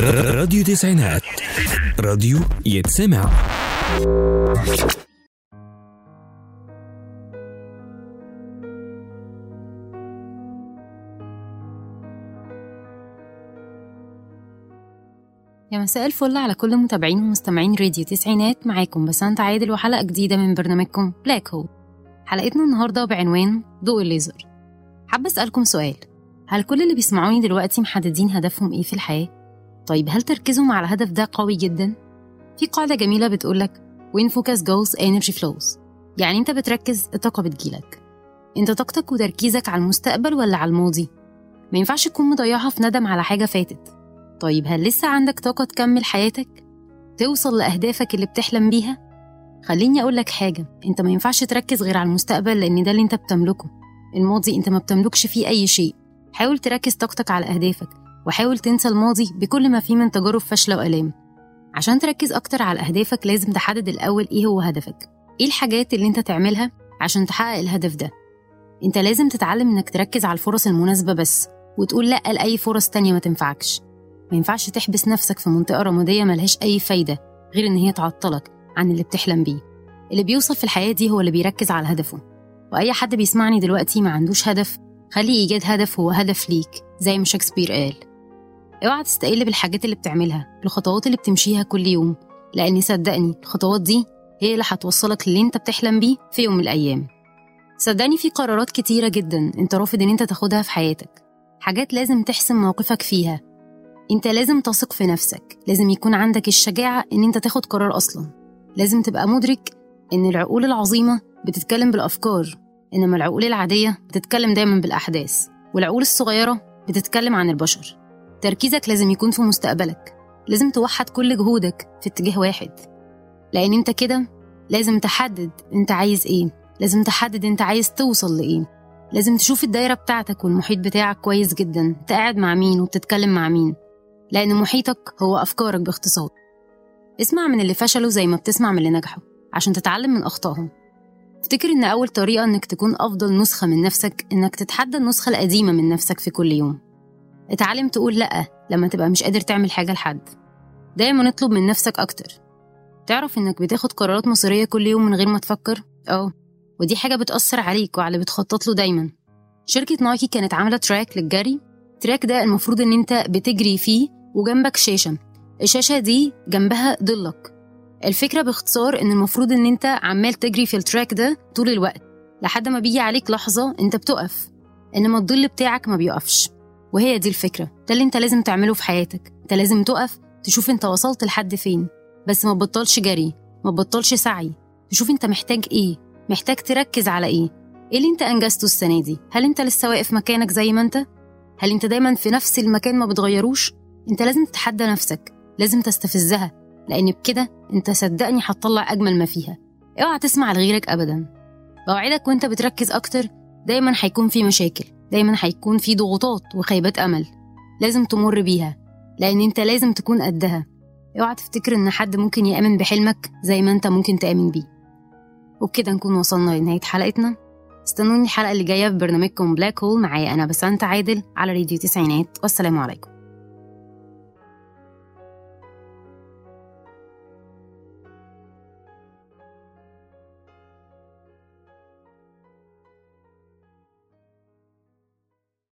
راديو تسعينات. راديو يتسمع. يا مساء الفل على كل متابعين ومستمعين راديو تسعينات. معاكم بسنت عادل وحلقة جديدة من برنامجكم black hole حلقتنا النهاردة بعنوان ضوء الليزر. حابة أسألكم سؤال. هل كل اللي بيسمعوني دلوقتي محددين هدفهم إيه في الحياة؟ طيب هل تركيزهم على الهدف ده قوي جدا؟ في قاعدة جميلة بتقولك when focus goes energy flows يعني أنت بتركز الطاقة بتجيلك أنت طاقتك وتركيزك على المستقبل ولا على الماضي؟ ما ينفعش تكون مضيعها في ندم على حاجة فاتت طيب هل لسه عندك طاقة تكمل حياتك؟ توصل لأهدافك اللي بتحلم بيها؟ خليني أقول لك حاجة أنت ما ينفعش تركز غير على المستقبل لأن ده اللي أنت بتملكه الماضي أنت ما بتملكش فيه أي شيء حاول تركز طاقتك على أهدافك وحاول تنسى الماضي بكل ما فيه من تجارب فاشلة وآلام. عشان تركز أكتر على أهدافك لازم تحدد الأول إيه هو هدفك. إيه الحاجات اللي أنت تعملها عشان تحقق الهدف ده؟ أنت لازم تتعلم إنك تركز على الفرص المناسبة بس وتقول لأ لأي فرص تانية ما تنفعكش. ما ينفعش تحبس نفسك في منطقة رمادية ملهاش أي فايدة غير إن هي تعطلك عن اللي بتحلم بيه. اللي بيوصل في الحياة دي هو اللي بيركز على هدفه. وأي حد بيسمعني دلوقتي ما عندوش هدف خلي إيجاد هدف هو هدف ليك زي ما شكسبير قال. اوعى تستقل بالحاجات اللي بتعملها الخطوات اللي بتمشيها كل يوم. لأن صدقني الخطوات دي هي اللي هتوصلك للي انت بتحلم بيه في يوم من الأيام. صدقني في قرارات كتيرة جدا انت رافض ان انت تاخدها في حياتك. حاجات لازم تحسم موقفك فيها. انت لازم تثق في نفسك. لازم يكون عندك الشجاعة ان انت تاخد قرار أصلا. لازم تبقى مدرك ان العقول العظيمة بتتكلم بالأفكار إنما العقول العادية بتتكلم دايما بالأحداث والعقول الصغيرة بتتكلم عن البشر. تركيزك لازم يكون في مستقبلك. لازم توحد كل جهودك في اتجاه واحد. لأن أنت كده لازم تحدد أنت عايز إيه. لازم تحدد أنت عايز توصل لإيه. لازم تشوف الدايرة بتاعتك والمحيط بتاعك كويس جدا. أنت قاعد مع مين وبتتكلم مع مين؟ لأن محيطك هو أفكارك باختصار. اسمع من اللي فشلوا زي ما بتسمع من اللي نجحوا عشان تتعلم من أخطائهم. افتكر إن أول طريقة إنك تكون أفضل نسخة من نفسك إنك تتحدى النسخة القديمة من نفسك في كل يوم. اتعلم تقول لأ لما تبقى مش قادر تعمل حاجة لحد. دايما اطلب من نفسك أكتر. تعرف إنك بتاخد قرارات مصيرية كل يوم من غير ما تفكر؟ آه ودي حاجة بتأثر عليك وعلى بتخطط له دايما. شركة نايكي كانت عاملة track للجري. ال track ده المفروض إن أنت بتجري فيه وجنبك شاشة. الشاشة دي جنبها ضلك الفكرة باختصار إن المفروض إن أنت عمال تجري في ال track ده طول الوقت. لحد ما بيجي عليك لحظة أنت بتقف. إنما الظل بتاعك ما بيقفش. وهي دي الفكرة. ده اللي أنت لازم تعمله في حياتك. أنت لازم تقف تشوف أنت وصلت لحد فين. بس ما تبطلش جري ما تبطلش سعي. تشوف أنت محتاج إيه محتاج تركز على إيه. إيه اللي أنت أنجزته السنة دي؟ هل أنت لسه واقف مكانك زي ما أنت؟ هل أنت دايما في نفس المكان ما بتغيروش؟ انت لازم تتحدى نفسك لازم تستفزها لأن بكده انت صدقني هتطلع أجمل ما فيها. اوعى تسمع لغيرك ابدا. بوعدك وانت بتركز أكتر دايما هيكون في مشاكل. دايما هيكون في ضغوطات وخيبات أمل لازم تمر بيها لأن أنت لازم تكون قدها. اوعى تفتكر إن حد ممكن يأمن بحلمك زي ما أنت ممكن تأمن بيه. وبكده نكون وصلنا لنهاية حلقتنا. استنوني الحلقة اللي جاية في برنامجكم بلاك هول معايا أنا بسنت عادل على راديو تسعينات والسلام عليكم.